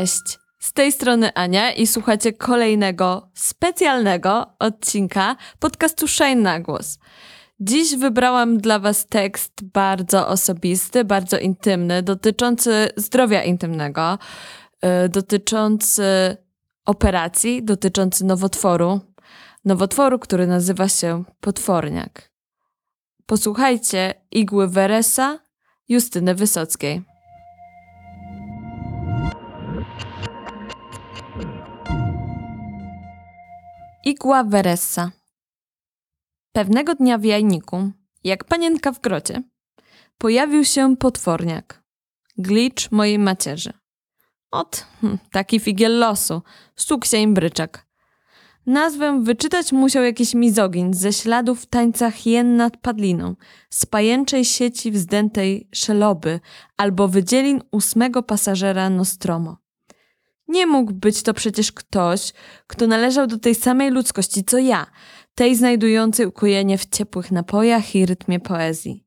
Cześć! Z tej strony Ania i słuchacie kolejnego specjalnego odcinka podcastu Shine na głos. Dziś wybrałam dla Was tekst bardzo osobisty, bardzo intymny, dotyczący zdrowia intymnego, yy, dotyczący operacji, dotyczący nowotworu. Nowotworu, który nazywa się potworniak. Posłuchajcie igły Weresa Justyny Wysockiej. Igła Weressa. Pewnego dnia w jajniku, jak panienka w grocie, pojawił się potworniak. Glicz mojej macierzy. Ot, hm, taki figiel losu, stukł się im bryczak. Nazwę wyczytać musiał jakiś mizogin ze śladów tańca hien nad padliną, z pajęczej sieci wzdętej szeloby albo wydzielin ósmego pasażera Nostromo. Nie mógł być to przecież ktoś, kto należał do tej samej ludzkości co ja, tej znajdującej ukojenie w ciepłych napojach i rytmie poezji.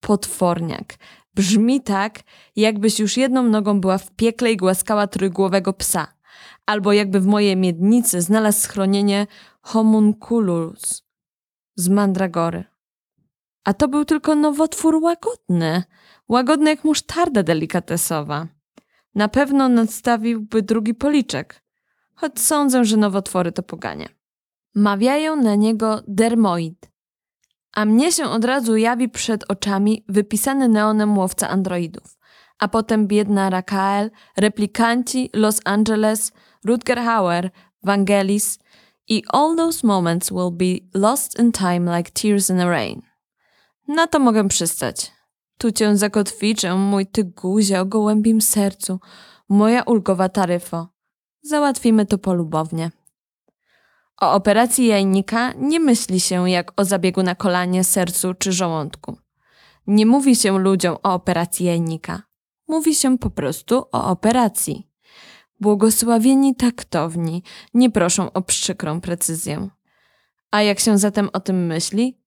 Potworniak. Brzmi tak, jakbyś już jedną nogą była w piekle i głaskała trójgłowego psa, albo jakby w mojej miednicy znalazł schronienie homunculus z mandragory. A to był tylko nowotwór łagodny, łagodny jak musztarda delikatesowa. Na pewno nadstawiłby drugi policzek, choć sądzę, że nowotwory to poganie. Mawiają na niego dermoid, a mnie się od razu jawi przed oczami wypisany neonem łowca androidów, a potem biedna Rakael, replikanci Los Angeles, Rutger Hauer, Vangelis i all those moments will be lost in time like tears in a rain. Na to mogę przystać. Tu cię zakotwiczę, mój ty guzie o gołębim sercu, moja ulgowa taryfo. Załatwimy to polubownie. O operacji jajnika nie myśli się jak o zabiegu na kolanie, sercu czy żołądku. Nie mówi się ludziom o operacji jajnika. Mówi się po prostu o operacji. Błogosławieni taktowni nie proszą o przykrą precyzję. A jak się zatem o tym myśli?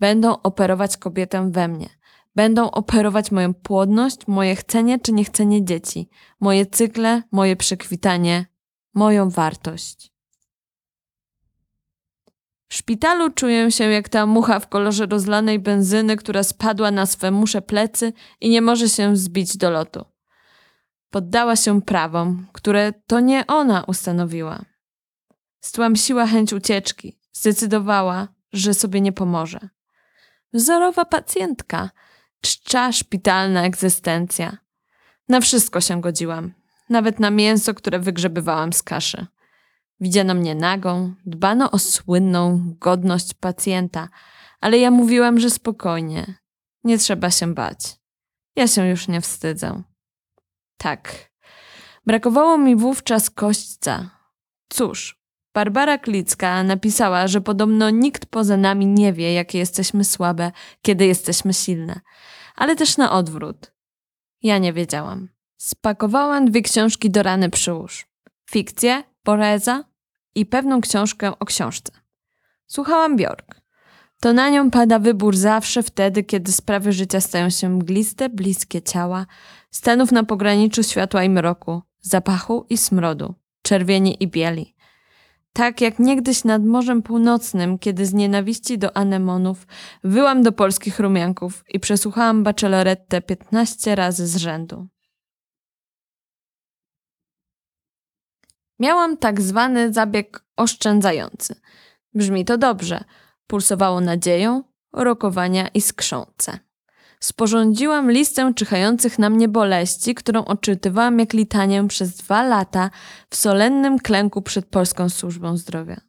Będą operować kobietę we mnie – Będą operować moją płodność, moje chcenie czy niechcenie dzieci, moje cykle, moje przekwitanie, moją wartość. W szpitalu czuję się jak ta mucha w kolorze rozlanej benzyny, która spadła na swe musze plecy i nie może się zbić do lotu. Poddała się prawom, które to nie ona ustanowiła. Stłamsiła chęć ucieczki, zdecydowała, że sobie nie pomoże. Wzorowa pacjentka, czcza szpitalna egzystencja. Na wszystko się godziłam, nawet na mięso, które wygrzebywałam z kaszy. Widziano mnie nagą, dbano o słynną godność pacjenta, ale ja mówiłam, że spokojnie, nie trzeba się bać. Ja się już nie wstydzę. Tak, brakowało mi wówczas kośćca. Cóż, Barbara Klicka napisała, że podobno nikt poza nami nie wie, jakie jesteśmy słabe, kiedy jesteśmy silne, ale też na odwrót. Ja nie wiedziałam. Spakowałam dwie książki do rany przyłóż. Fikcję, poreza i pewną książkę o książce. Słuchałam Bjork. To na nią pada wybór zawsze wtedy, kiedy sprawy życia stają się mgliste, bliskie ciała, stanów na pograniczu światła i mroku, zapachu i smrodu, czerwieni i bieli. Tak jak niegdyś nad Morzem Północnym, kiedy z nienawiści do anemonów wyłam do polskich rumianków i przesłuchałam bachelorettę 15 razy z rzędu. Miałam tak zwany zabieg oszczędzający. Brzmi to dobrze. Pulsowało nadzieją, rokowania i skrzące. Sporządziłam listę czyhających na mnie boleści, którą odczytywałam jak litanię przez dwa lata w solennym klęku przed Polską Służbą Zdrowia.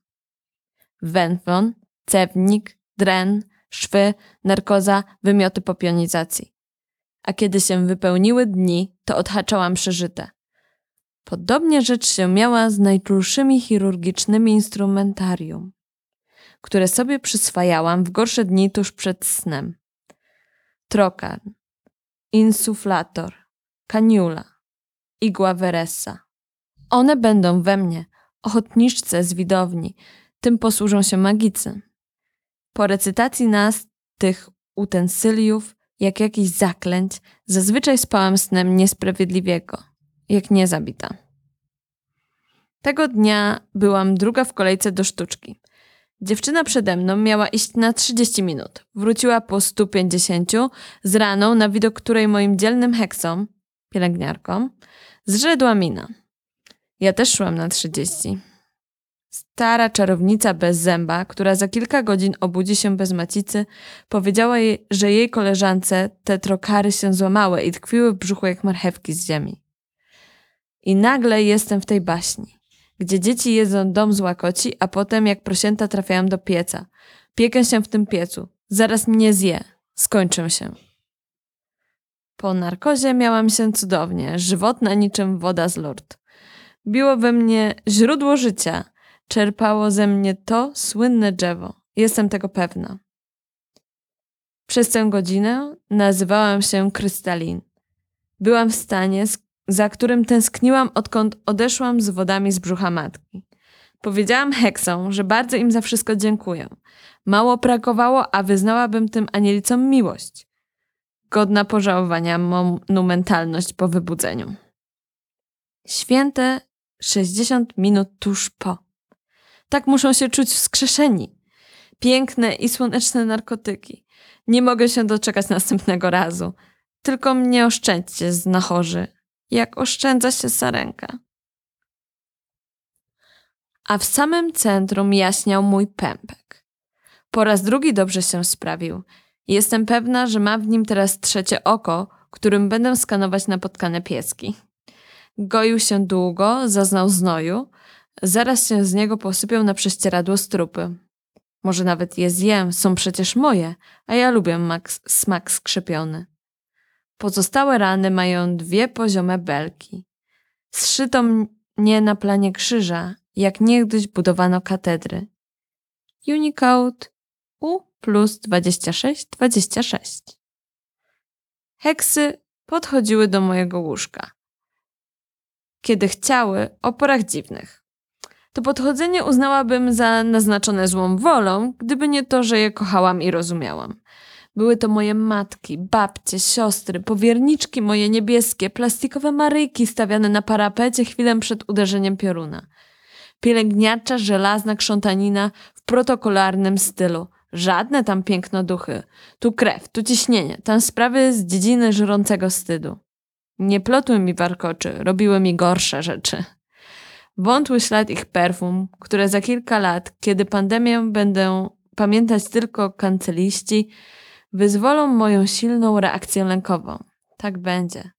Węflon, cewnik, dren, szwy, narkoza, wymioty po pionizacji. A kiedy się wypełniły dni, to odhaczałam przeżyte. Podobnie rzecz się miała z najczulszymi chirurgicznymi instrumentarium, które sobie przyswajałam w gorsze dni tuż przed snem trokan, insuflator, kaniula, igła Veressa. One będą we mnie, ochotniczce z widowni, tym posłużą się magicy. Po recytacji nas, tych utensyliów, jak jakiś zaklęć, zazwyczaj spałam snem niesprawiedliwiego. jak nie zabita. Tego dnia byłam druga w kolejce do sztuczki. Dziewczyna przede mną miała iść na 30 minut. Wróciła po 150 z raną, na widok której moim dzielnym heksom, pielęgniarkom, zrzedła mina. Ja też szłam na 30. Stara czarownica bez zęba, która za kilka godzin obudzi się bez macicy, powiedziała jej, że jej koleżance te trokary się złamały i tkwiły w brzuchu jak marchewki z ziemi. I nagle jestem w tej baśni, gdzie dzieci jedzą dom z łakoci, a potem jak prosięta trafiają do pieca. Piekę się w tym piecu. Zaraz mnie zje. Skończę się. Po narkozie miałam się cudownie, żywotna niczym woda z lord. Biło we mnie źródło życia – czerpało ze mnie to słynne drzewo. Jestem tego pewna. Przez tę godzinę nazywałam się Krystalin. Byłam w stanie, za którym tęskniłam, odkąd odeszłam z wodami z brzucha matki. Powiedziałam heksom, że bardzo im za wszystko dziękuję. Mało brakowało, a wyznałabym tym anielicom miłość. Godna pożałowania monumentalność po wybudzeniu. Święte 60 minut tuż po. Tak muszą się czuć wskrzeszeni. Piękne i słoneczne narkotyki. Nie mogę się doczekać następnego razu. Tylko mnie oszczędźcie, znachorzy, jak oszczędza się sarenka. A w samym centrum jaśniał mój pępek. Po raz drugi dobrze się sprawił. Jestem pewna, że ma w nim teraz trzecie oko, którym będę skanować napotkane pieski. Goił się długo, zaznał znoju, Zaraz się z niego posypią na prześcieradło strupy. Może nawet je zjem, są przecież moje, a ja lubię mak- smak skrzypiony. Pozostałe rany mają dwie poziome belki. Zszyto mnie na planie krzyża, jak niegdyś budowano katedry. Unicode U plus 2626. Heksy podchodziły do mojego łóżka. Kiedy chciały, o porach dziwnych to podchodzenie uznałabym za naznaczone złą wolą, gdyby nie to, że je kochałam i rozumiałam. Były to moje matki, babcie, siostry, powierniczki moje niebieskie, plastikowe maryjki stawiane na parapecie chwilę przed uderzeniem pioruna. Pielęgniacza, żelazna krzątanina w protokolarnym stylu. Żadne tam pięknoduchy. Tu krew, tu ciśnienie, tam sprawy z dziedziny żrącego wstydu. Nie plotły mi warkoczy, robiły mi gorsze rzeczy. Wątły ślad ich perfum, które za kilka lat, kiedy pandemię będę pamiętać tylko kanceliści, wyzwolą moją silną reakcję lękową. Tak będzie.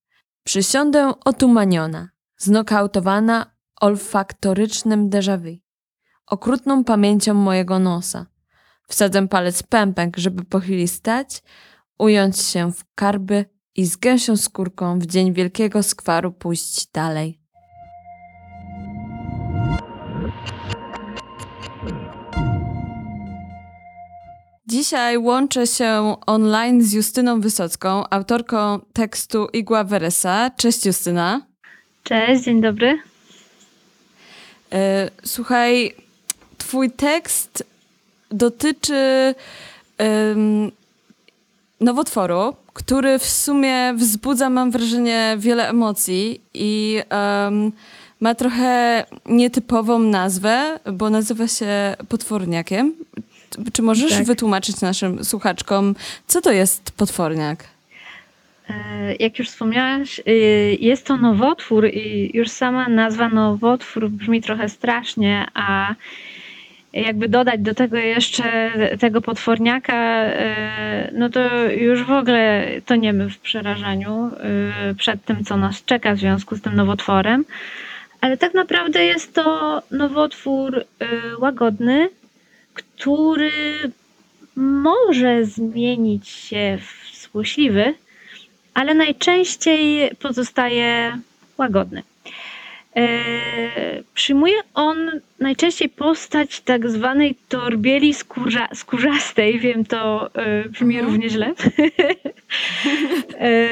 Przysiądę otumaniona, znokautowana olfaktorycznym déjà vu, okrutną pamięcią mojego nosa. Wsadzę palec pępek, żeby po chwili stać, ująć się w karby i z gęsią skórką w dzień wielkiego skwaru pójść dalej. Dzisiaj łączę się online z Justyną Wysocką, autorką tekstu Igła Weresa. Cześć Justyna. Cześć, dzień dobry. E, słuchaj, twój tekst dotyczy um, nowotworu, który w sumie wzbudza, mam wrażenie, wiele emocji i um, ma trochę nietypową nazwę, bo nazywa się potworniakiem. Czy możesz tak. wytłumaczyć naszym słuchaczkom, co to jest potworniak? E, jak już wspomniałaś, y, jest to nowotwór i już sama nazwa nowotwór brzmi trochę strasznie, a jakby dodać do tego jeszcze tego potworniaka, e, no to już w ogóle toniemy w przerażeniu y, przed tym, co nas czeka w związku z tym nowotworem. Ale tak naprawdę jest to nowotwór łagodny, który może zmienić się w złośliwy, ale najczęściej pozostaje łagodny. E, przyjmuje on najczęściej postać tak zwanej torbieli skórza, skórzastej. Wiem, to e, brzmi mhm. równie źle. e,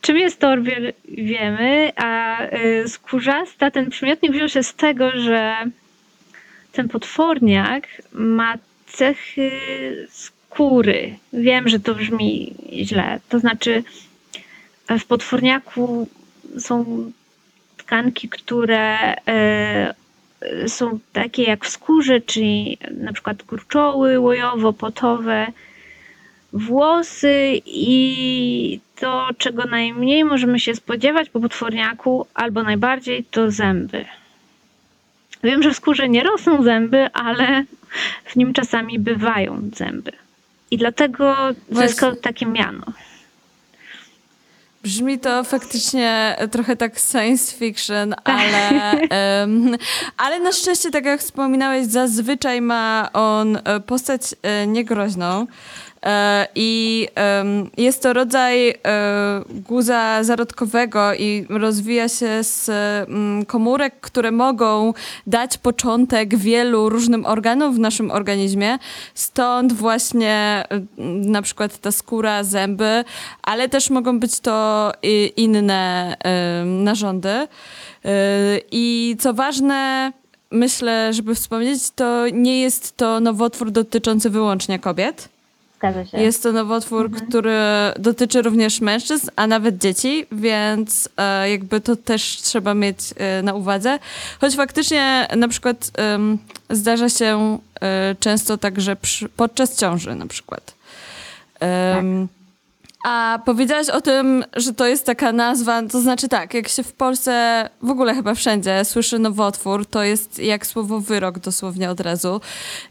czym jest torbiel, wiemy, a e, skórzasta, ten przymiotnik wziął się z tego, że ten potworniak ma cechy skóry. Wiem, że to brzmi źle. To znaczy, w potworniaku są tkanki, które e, są takie jak w skórze, czyli na przykład kurczoły łojowo-potowe, włosy i to, czego najmniej możemy się spodziewać po potworniaku, albo najbardziej, to zęby. Wiem, że w skórze nie rosną zęby, ale w nim czasami bywają zęby. I dlatego zyskał takie miano. Brzmi to faktycznie trochę tak science fiction, ale, um, ale na szczęście, tak jak wspominałeś, zazwyczaj ma on e, postać e, niegroźną. E, I jest to rodzaj e, guza zarodkowego i rozwija się z mm, komórek, które mogą dać początek wielu różnym organom w naszym organizmie. Stąd właśnie na przykład ta skóra, zęby, ale też mogą być to inne narządy. E, I co ważne, myślę, żeby wspomnieć, to nie jest to nowotwór dotyczący wyłącznie kobiet Zgadza się. Jest to nowotwór, mhm. który dotyczy również mężczyzn, a nawet dzieci, więc e, jakby to też trzeba mieć e, na uwadze. Choć faktycznie na przykład zdarza się e, często także przy, podczas ciąży na przykład. tak. A powiedziałaś o tym, że to jest taka nazwa, to znaczy tak, jak się w Polsce, w ogóle chyba wszędzie słyszy nowotwór, to jest jak słowo wyrok dosłownie od razu.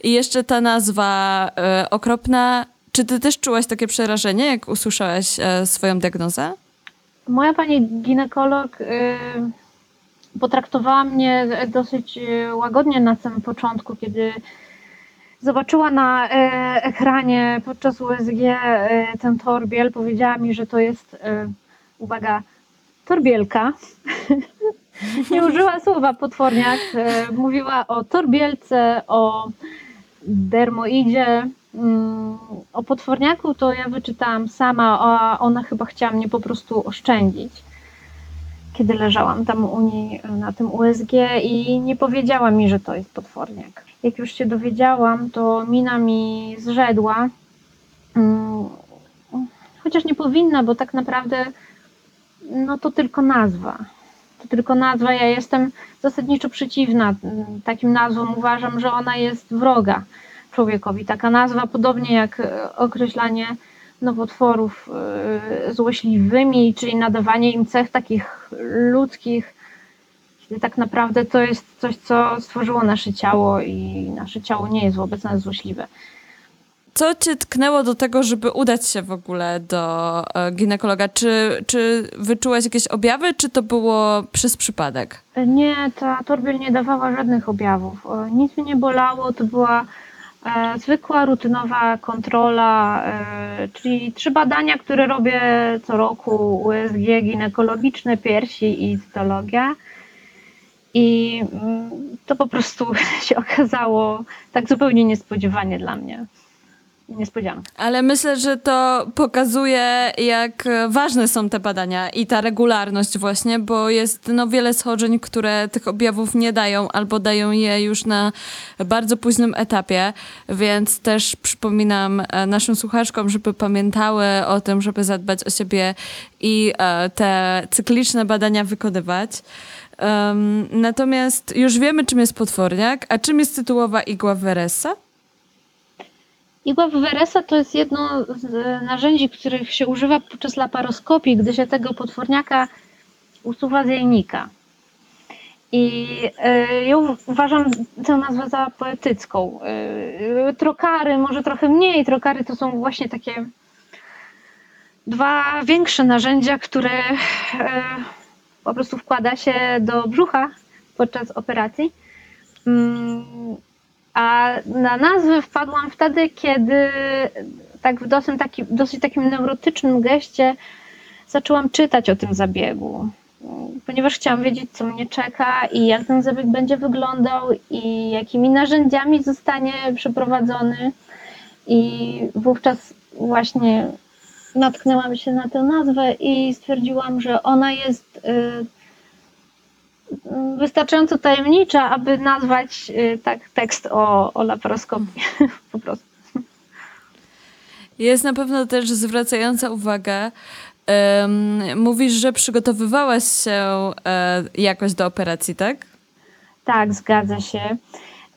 I jeszcze ta nazwa e, okropna czy ty też czułaś takie przerażenie, jak usłyszałaś e, swoją diagnozę? Moja pani ginekolog y, potraktowała mnie dosyć y, łagodnie na samym początku, kiedy zobaczyła na ekranie podczas USG ten torbiel. Powiedziała mi, że to jest, uwaga, torbielka. Nie użyła słowa potworniak. Mówiła o torbielce, o dermoidzie o potworniaku to ja wyczytałam sama, a ona chyba chciała mnie po prostu oszczędzić, kiedy leżałam tam u niej na tym USG i nie powiedziała mi, że to jest potworniak. Jak już się dowiedziałam, to mina mi zrzedła, mm, chociaż nie powinna, bo tak naprawdę no to tylko nazwa. To tylko nazwa. Ja jestem zasadniczo przeciwna takim nazwom. Uważam, że ona jest wroga człowiekowi. Taka nazwa, podobnie jak e, określanie nowotworów e, złośliwymi, czyli nadawanie im cech takich ludzkich, kiedy tak naprawdę to jest coś, co stworzyło nasze ciało i nasze ciało nie jest wobec nas złośliwe. Co cię tknęło do tego, żeby udać się w ogóle do e, ginekologa? Czy, czy wyczułaś jakieś objawy, czy to było przez przypadek? Nie, ta torbiel nie dawała żadnych objawów. Nic mnie nie bolało, to była zwykła, rutynowa kontrola, e, czyli trzy badania, które robię co roku, USG ginekologiczne, piersi i cytologia. I mm, to po prostu się okazało tak zupełnie niespodziewanie dla mnie niespodzianka. Ale myślę, że to pokazuje, jak ważne są te badania i ta regularność właśnie, bo jest no, wiele schorzeń, które tych objawów nie dają albo dają je już na bardzo późnym etapie, więc też przypominam e, naszym słuchaczkom, żeby pamiętały o tym, żeby zadbać o siebie i e, te cykliczne badania wykonywać. Um, natomiast już wiemy, czym jest potworniak, a czym jest tytułowa igła Veresa? Igła Wyweresa to jest jedno z narzędzi, których się używa podczas laparoskopii, gdy się tego potworniaka usuwa z jajnika. I y, ja uważam tę nazwę za poetycką. Y, trokary, może trochę mniej, trokary to są właśnie takie dwa większe narzędzia, które y, po prostu wkłada się do brzucha podczas operacji. Mm, a na nazwę wpadłam wtedy, kiedy tak w dosyć, taki, dosyć takim neurotycznym geście zaczęłam czytać o tym zabiegu. Ponieważ chciałam wiedzieć, co mnie czeka i jak ten zabieg będzie wyglądał i jakimi narzędziami zostanie przeprowadzony. I wówczas właśnie natknęłam się na tę nazwę i stwierdziłam, że ona jest y, wystarczająco tajemnicza, aby nazwać y, tak tekst o, o laparoskopii po prostu. Jest na pewno też zwracająca uwagę, Um, mówisz, że przygotowywałaś się e, jakoś do operacji, tak? Tak, zgadza się.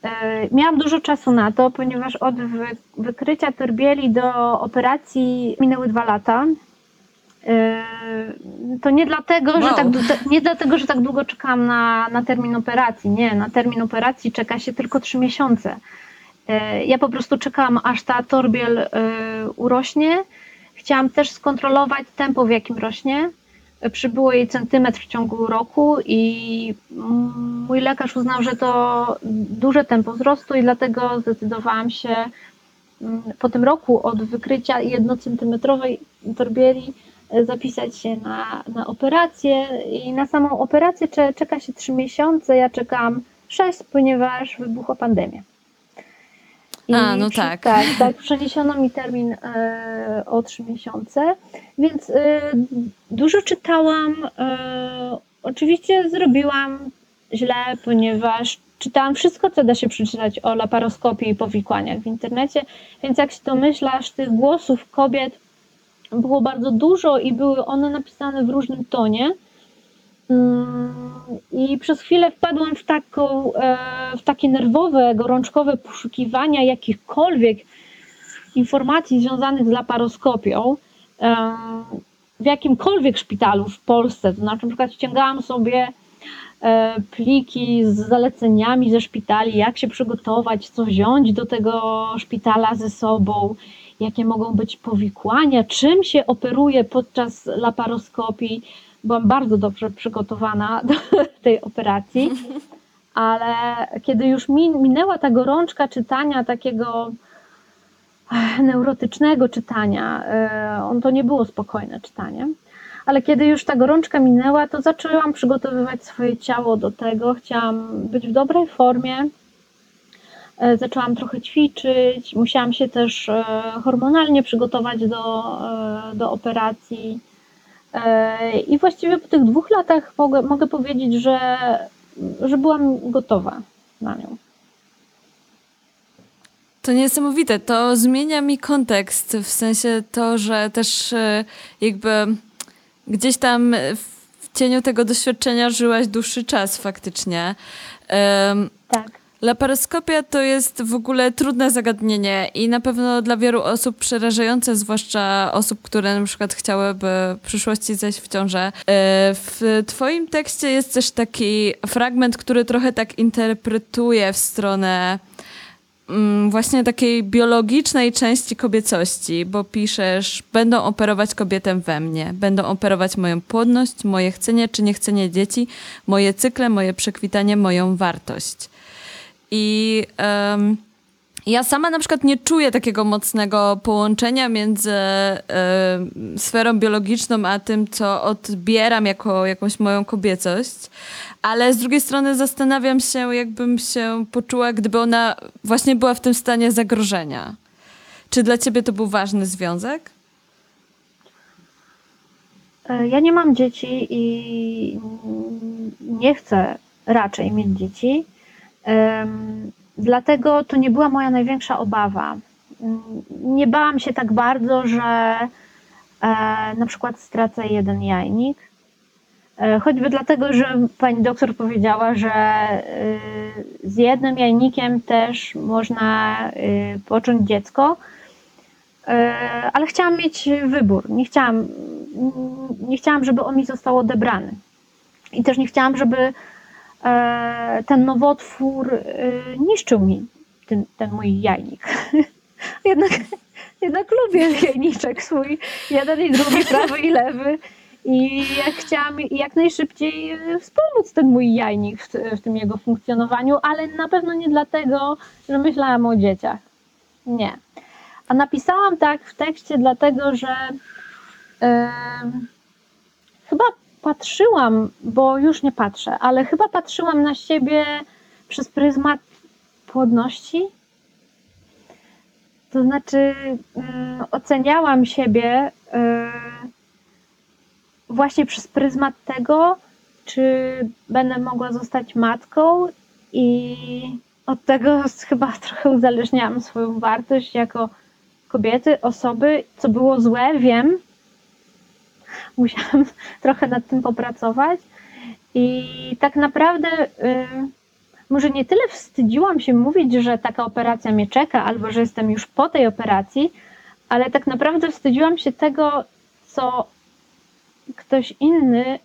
E, miałam dużo czasu na to, ponieważ od wy, wykrycia torbieli do operacji minęły dwa lata. E, to nie dlatego, wow. że tak, nie dlatego, że tak długo czekam na, na termin operacji. Nie, na termin operacji czeka się tylko trzy miesiące. E, ja po prostu czekałam, aż ta torbiel e, urośnie. Chciałam też skontrolować tempo, w jakim rośnie. Przybyło jej centymetr w ciągu roku i mój lekarz uznał, że to duże tempo wzrostu i dlatego zdecydowałam się mm, po tym roku od wykrycia jednocentymetrowej torbieli zapisać się na, na operację i na samą operację czeka się 3 miesiące, ja czekam 6, ponieważ wybuchła pandemia. I A, no tak. Tak, tak. Przeniesiono mi termin e, o trzy miesiące, więc e, dużo czytałam. E, oczywiście zrobiłam źle, ponieważ czytałam wszystko, co da się przeczytać o laparoskopii i powikłaniach w internecie, więc jak się domyślasz, tych głosów kobiet było bardzo dużo i były one napisane w różnym tonie. Mm, I przez chwilę wpadłam w, taką, e, w takie nerwowe, gorączkowe poszukiwania jakichkolwiek informacji związanych z laparoskopią e, w jakimkolwiek szpitalu w Polsce. To znaczy, na przykład ściągałam sobie e, pliki z zaleceniami ze szpitali, jak się przygotować, co wziąć do tego szpitala ze sobą, jakie mogą być powikłania, czym się operuje podczas laparoskopii. Byłam bardzo dobrze przygotowana do tej operacji, ale kiedy już minęła ta gorączka czytania takiego neurotycznego czytania, e, on to nie było spokojne czytanie, ale kiedy już ta gorączka minęła, to zaczęłam przygotowywać swoje ciało do tego, chciałam być w dobrej formie, zaczęłam trochę ćwiczyć, musiałam się też e, hormonalnie przygotować do, do operacji. E, I właściwie po tych dwóch latach mogę, mogę powiedzieć, że, że byłam gotowa na nią. To niesamowite. To zmienia mi kontekst, w sensie to, że też e, jakby gdzieś tam w cieniu tego doświadczenia żyłaś dłuższy czas faktycznie. tak. Laparoskopia to jest w ogóle trudne zagadnienie i na pewno dla wielu osób przerażające, zwłaszcza osób, które na przykład chciałyby w przyszłości zejść w ciążę. E, w twoim tekście jest też taki fragment, który trochę tak interpretuje w stronę mm, właśnie takiej biologicznej części kobiecości, bo piszesz, będą operować kobietę we mnie, będą operować moją płodność, moje chcenie czy niechcenie dzieci, moje cykle, moje przekwitanie, moją wartość. I um, ja sama na przykład nie czuję takiego mocnego połączenia między y, sferą biologiczną, a tym, co odbieram jako jakąś moją kobiecość. Ale z drugiej strony zastanawiam się, jakbym się poczuła, gdyby ona właśnie była w tym stanie zagrożenia. Czy dla ciebie to był ważny związek? E, ja nie mam dzieci i nie chcę raczej mieć dzieci. Dlatego to nie była moja największa obawa. Nie bałam się tak bardzo, że e, na przykład stracę jeden jajnik. E, choćby dlatego, że pani doktor powiedziała, że e, z jednym jajnikiem też można począć dziecko, ale chciałam mieć wybór. Nie chciałam, nie chciałam, żeby on mi został odebrany. I też nie chciałam, żeby ten nowotwór e, niszczył mi ten, ten mój jajnik. jednak, jednak lubię jajniczek swój, jeden i drugi, prawy i lewy. I jak chciałam jak najszybciej wspomóc ten mój jajnik w, w, tym jego funkcjonowaniu, ale na pewno nie dlatego, że myślałam o dzieciach. Nie. A napisałam tak w tekście, dlatego że yy, chyba patrzyłam, bo już nie patrzę, ale chyba patrzyłam na siebie przez pryzmat płodności. To znaczy, mm, oceniałam siebie y, właśnie przez pryzmat tego, czy będę mogła zostać matką, i od tego chyba trochę uzależniałam swoją wartość jako kobiety, osoby, co było złe, wiem, musiałam trochę nad tym popracować. I tak naprawdę może nie tyle wstydziłam się mówić, że taka operacja mnie czeka, albo że jestem już po tej operacji, ale tak naprawdę wstydziłam się tego, co ktoś inny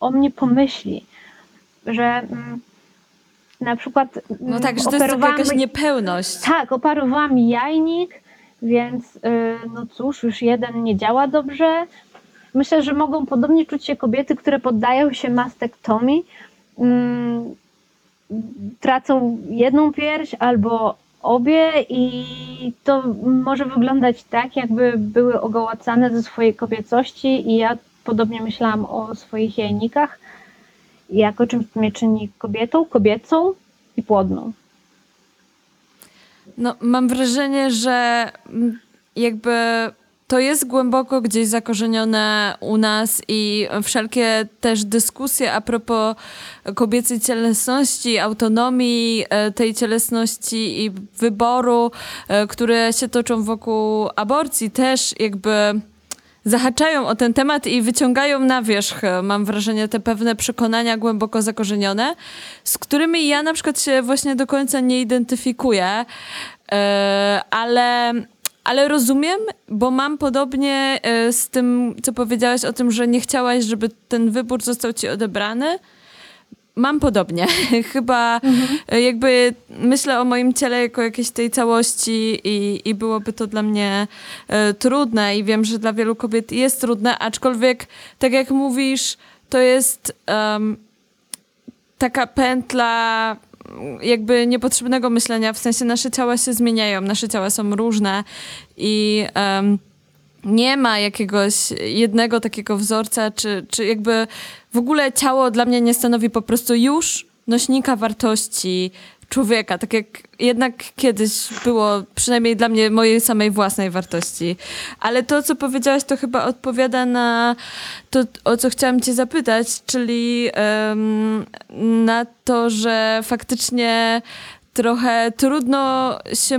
o mnie pomyśli. Że mm, na przykład. No tak, że to jest jakaś niepełność. Tak, oparowałam jajnik, więc yy, no cóż, już jeden nie działa dobrze. Myślę, że mogą podobnie czuć się kobiety, które poddają się mastektomii. Yy, tracą jedną pierś albo obie i to może wyglądać tak, jakby były ogołacane ze swojej kobiecości i ja podobnie myślałam o swoich jajnikach jako czymś, co mnie czyni kobietą, kobiecą i płodną. No, mam wrażenie, że jakby to jest głęboko gdzieś zakorzenione u nas i wszelkie też dyskusje a propos kobiecej cielesności, autonomii e, tej cielesności i wyboru, e, które się toczą wokół aborcji, też jakby zahaczają o ten temat i wyciągają na wierzch, mam wrażenie, te pewne przekonania głęboko zakorzenione, z którymi ja na przykład się właśnie do końca nie identyfikuję, e, ale ale rozumiem, bo mam podobnie e, z tym, co powiedziałaś o tym, że nie chciałaś, żeby ten wybór został ci odebrany. Mam podobnie. Chyba mhm. Jakby myślę o moim ciele jako jakiejś tej całości i, i byłoby to dla mnie e, trudne i wiem, że dla wielu kobiet jest trudne, aczkolwiek tak jak mówisz, to jest um, taka pętla jakby niepotrzebnego myślenia, w sensie nasze ciała się zmieniają, nasze ciała są różne i um, nie ma jakiegoś jednego takiego wzorca, czy, czy jakby w ogóle ciało dla mnie nie stanowi po prostu już nośnika wartości człowieka, tak jak jednak kiedyś było, przynajmniej dla mnie, mojej samej własnej wartości. Ale to, co powiedziałaś, to chyba odpowiada na to, o co chciałam cię zapytać, czyli um, na to, że faktycznie trochę trudno się,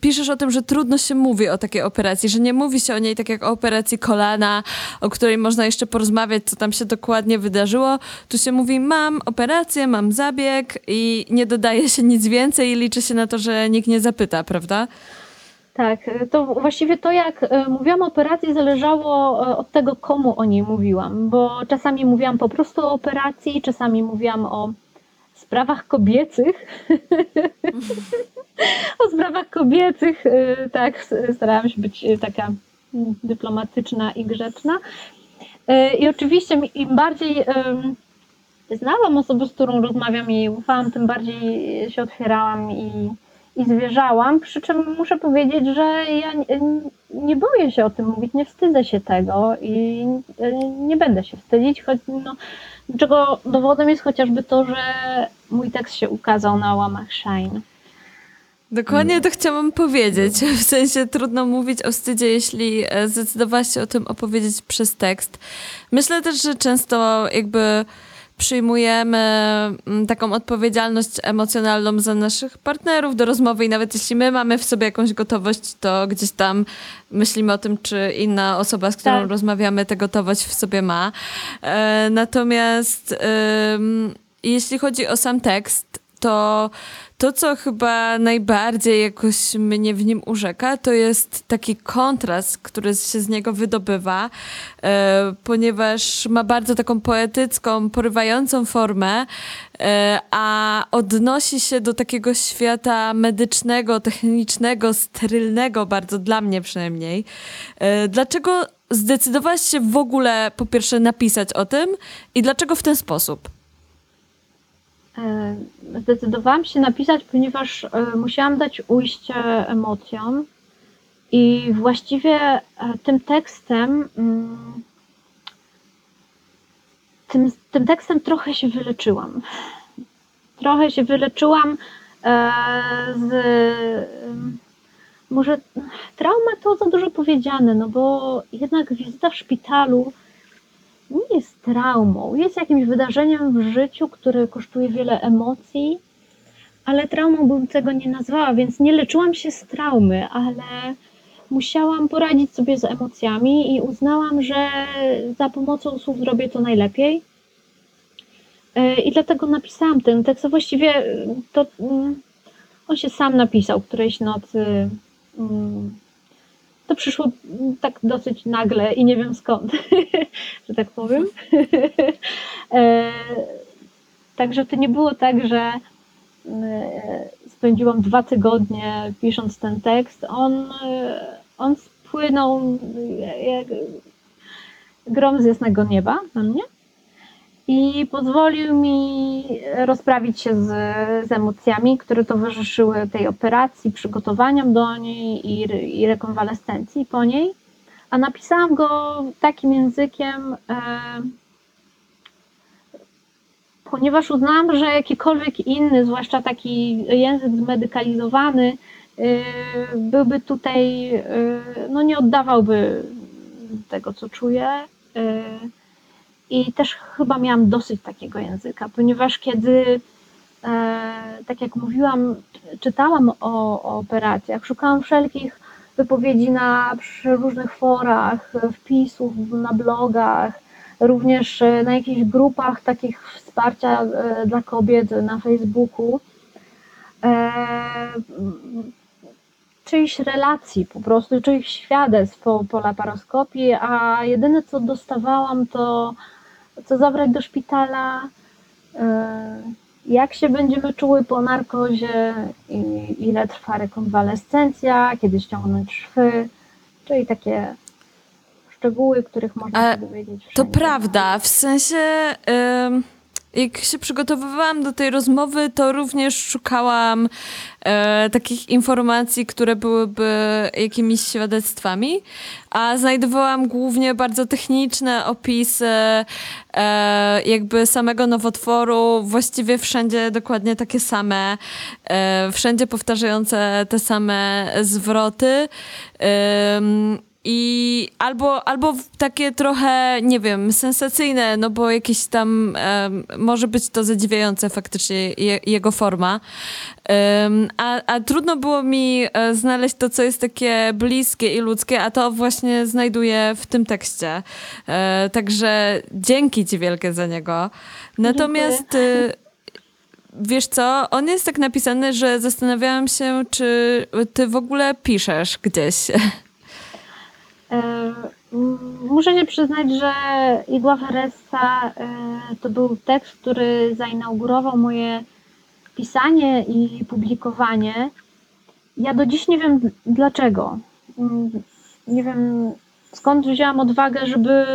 piszesz o tym, że trudno się mówi o takiej operacji, że nie mówi się o niej tak jak o operacji kolana, o której można jeszcze porozmawiać, co tam się dokładnie wydarzyło. Tu się mówi, mam operację, mam zabieg i nie dodaje się nic więcej i liczy się na to, że nikt nie zapyta, prawda? Tak, to właściwie to jak e, mówiłam o operacji zależało e, od tego, komu o niej mówiłam, bo czasami mówiłam po prostu o operacji, czasami mówiłam o sprawach kobiecych. o sprawach kobiecych, y, tak, starałam się być y, taka dyplomatyczna i grzeczna. Y, I oczywiście im bardziej znałam osobę, z którą rozmawiam i ufałam, tym bardziej się otwierałam i, i zwierzałam. Przy czym muszę powiedzieć, że ja nie, nie boję się o tym mówić, nie wstydzę się tego i nie będę się wstydzić, choć no, czego dowodem jest chociażby to, że mój tekst się ukazał na łamach Shine. Dokładnie to chciałam powiedzieć. W sensie trudno mówić o wstydzie, jeśli e, zdecydowałaś się o tym opowiedzieć przez tekst. Myślę też, że często jakby przyjmujemy mm, taką odpowiedzialność emocjonalną za naszych partnerów do rozmowy i nawet jeśli my mamy w sobie jakąś gotowość, to gdzieś tam myślimy o tym, czy inna osoba, z którą tak. rozmawiamy, tę gotowość w sobie ma. E, natomiast jeśli chodzi o sam tekst, to to, co chyba najbardziej jakoś mnie w nim urzeka, to jest taki kontrast, który się z niego wydobywa, e, ponieważ ma bardzo taką poetycką, porywającą formę, e, a odnosi się do takiego świata medycznego, technicznego, sterylnego, bardzo dla mnie przynajmniej. E, dlaczego zdecydowałaś się w ogóle po pierwsze napisać o tym i dlaczego w ten sposób? E, zdecydowałam się napisać, ponieważ e, musiałam dać ujście emocjom i właściwie e, tym tekstem mm, tym, tym tekstem trochę się wyleczyłam. Trochę się wyleczyłam z może trauma to za dużo powiedziane, no bo jednak wizyta w szpitalu jest traumą, jest jakimś wydarzeniem w życiu, które kosztuje wiele emocji, ale traumą bym tego nie nazwała, więc nie leczyłam się z traumy, ale musiałam poradzić sobie z emocjami i uznałam, że za pomocą słów zrobię to najlepiej. E, I dlatego napisałam ten tekst. A właściwie to mm, on się sam napisał którejś nocy. To przyszło tak dosyć nagle i nie wiem skąd, że tak powiem. E, także to nie było tak, że e, spędziłam dwa tygodnie pisząc ten tekst. On, on spłynął jak grom z jasnego nieba na mnie i pozwolił mi rozprawić się z, z emocjami, które towarzyszyły tej operacji, przygotowaniom do niej i, i rekonwalescencji po niej. A napisałam go takim językiem, e, ponieważ uznałam, że jakikolwiek inny, zwłaszcza taki język zmedykalizowany, e, byłby tutaj, e, no nie oddawałby tego, co czuję. E, i też chyba miałam dosyć takiego języka, ponieważ kiedy, e, tak jak mówiłam, czytałam o, o operacjach, szukałam wszelkich wypowiedzi na różnych forach, wpisów na blogach, również na jakichś grupach takich wsparcia e, dla kobiet na Facebooku. E, czyichś relacji, po prostu czyichś świadectw po, po laparoskopii, a jedyne co dostawałam to co zabrać do szpitala, e, jak się będziemy czuły po narkozie, ile trwa rekonwalescencja, kiedy ściągnąć szwy, czyli takie szczegóły, których można się dowiedzieć. To prawda, w sensie jak się przygotowywałam do tej rozmowy, to również szukałam e, takich informacji, które byłyby jakimiś świadectwami, a znajdowałam głównie bardzo techniczne opisy e, jakby samego nowotworu, właściwie wszędzie dokładnie takie same, e, wszędzie powtarzające te same zwroty. I albo, albo takie trochę, nie wiem, sensacyjne, no bo jakieś tam może być to zadziwiające faktycznie je, jego forma. Um, a, a trudno było mi e, znaleźć to, co jest takie bliskie i ludzkie, a to właśnie znajduję w tym tekście. E, także dzięki ci wielkie za niego. Natomiast. Dziękuję. Wiesz co, on jest tak napisany, że zastanawiałam się, czy ty w ogóle piszesz gdzieś. E, muszę się przyznać, że Igła Feresa e, to był tekst, który zainaugurował moje pisanie i publikowanie. Ja do dziś nie wiem dlaczego. Mm, nie wiem skąd wzięłam odwagę, żeby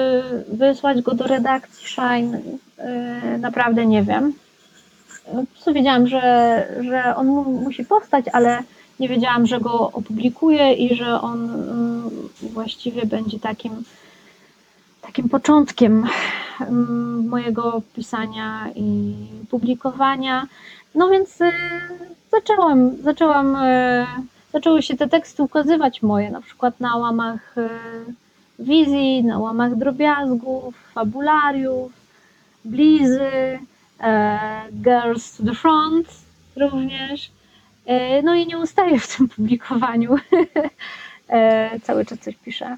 wysłać go do redakcji Shine. E, naprawdę nie wiem. Co wiedziałam, że, że on musi powstać, ale nie wiedziałam, że go opublikuję i że on mm, właściwie będzie takim, takim początkiem mm, mojego pisania i publikowania. No więc y, zaczęłam, zaczęłam, y, zaczęły się te teksty ukazywać moje, na przykład na łamach y, wizji, na łamach drobiazgów, fabulariów, blizy, Girls to the Front również. E, no i nie ustaję w tym publikowaniu. E, cały czas coś piszę.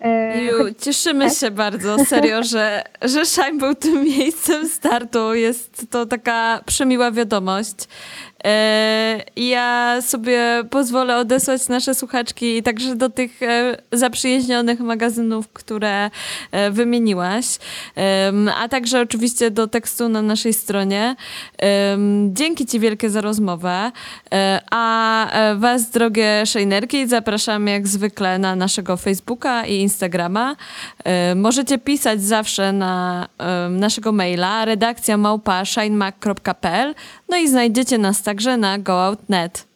E, Ju, cieszymy tak? się bardzo, serio, że, że Shine był tym miejscem startu. Jest to taka przemiła wiadomość. E, ja sobie pozwolę odesłać nasze słuchaczki także do tych e, zaprzyjaźnionych magazynów, które e, wymieniłaś, a także oczywiście do tekstu na naszej stronie. Dzięki Ci wielkie za rozmowę, a Was, drogie szejnerki, zapraszam jak zwykle na naszego Facebooka i Instagrama. Możecie pisać zawsze na naszego maila redakcja małpa no i znajdziecie nas także na GoOutNet.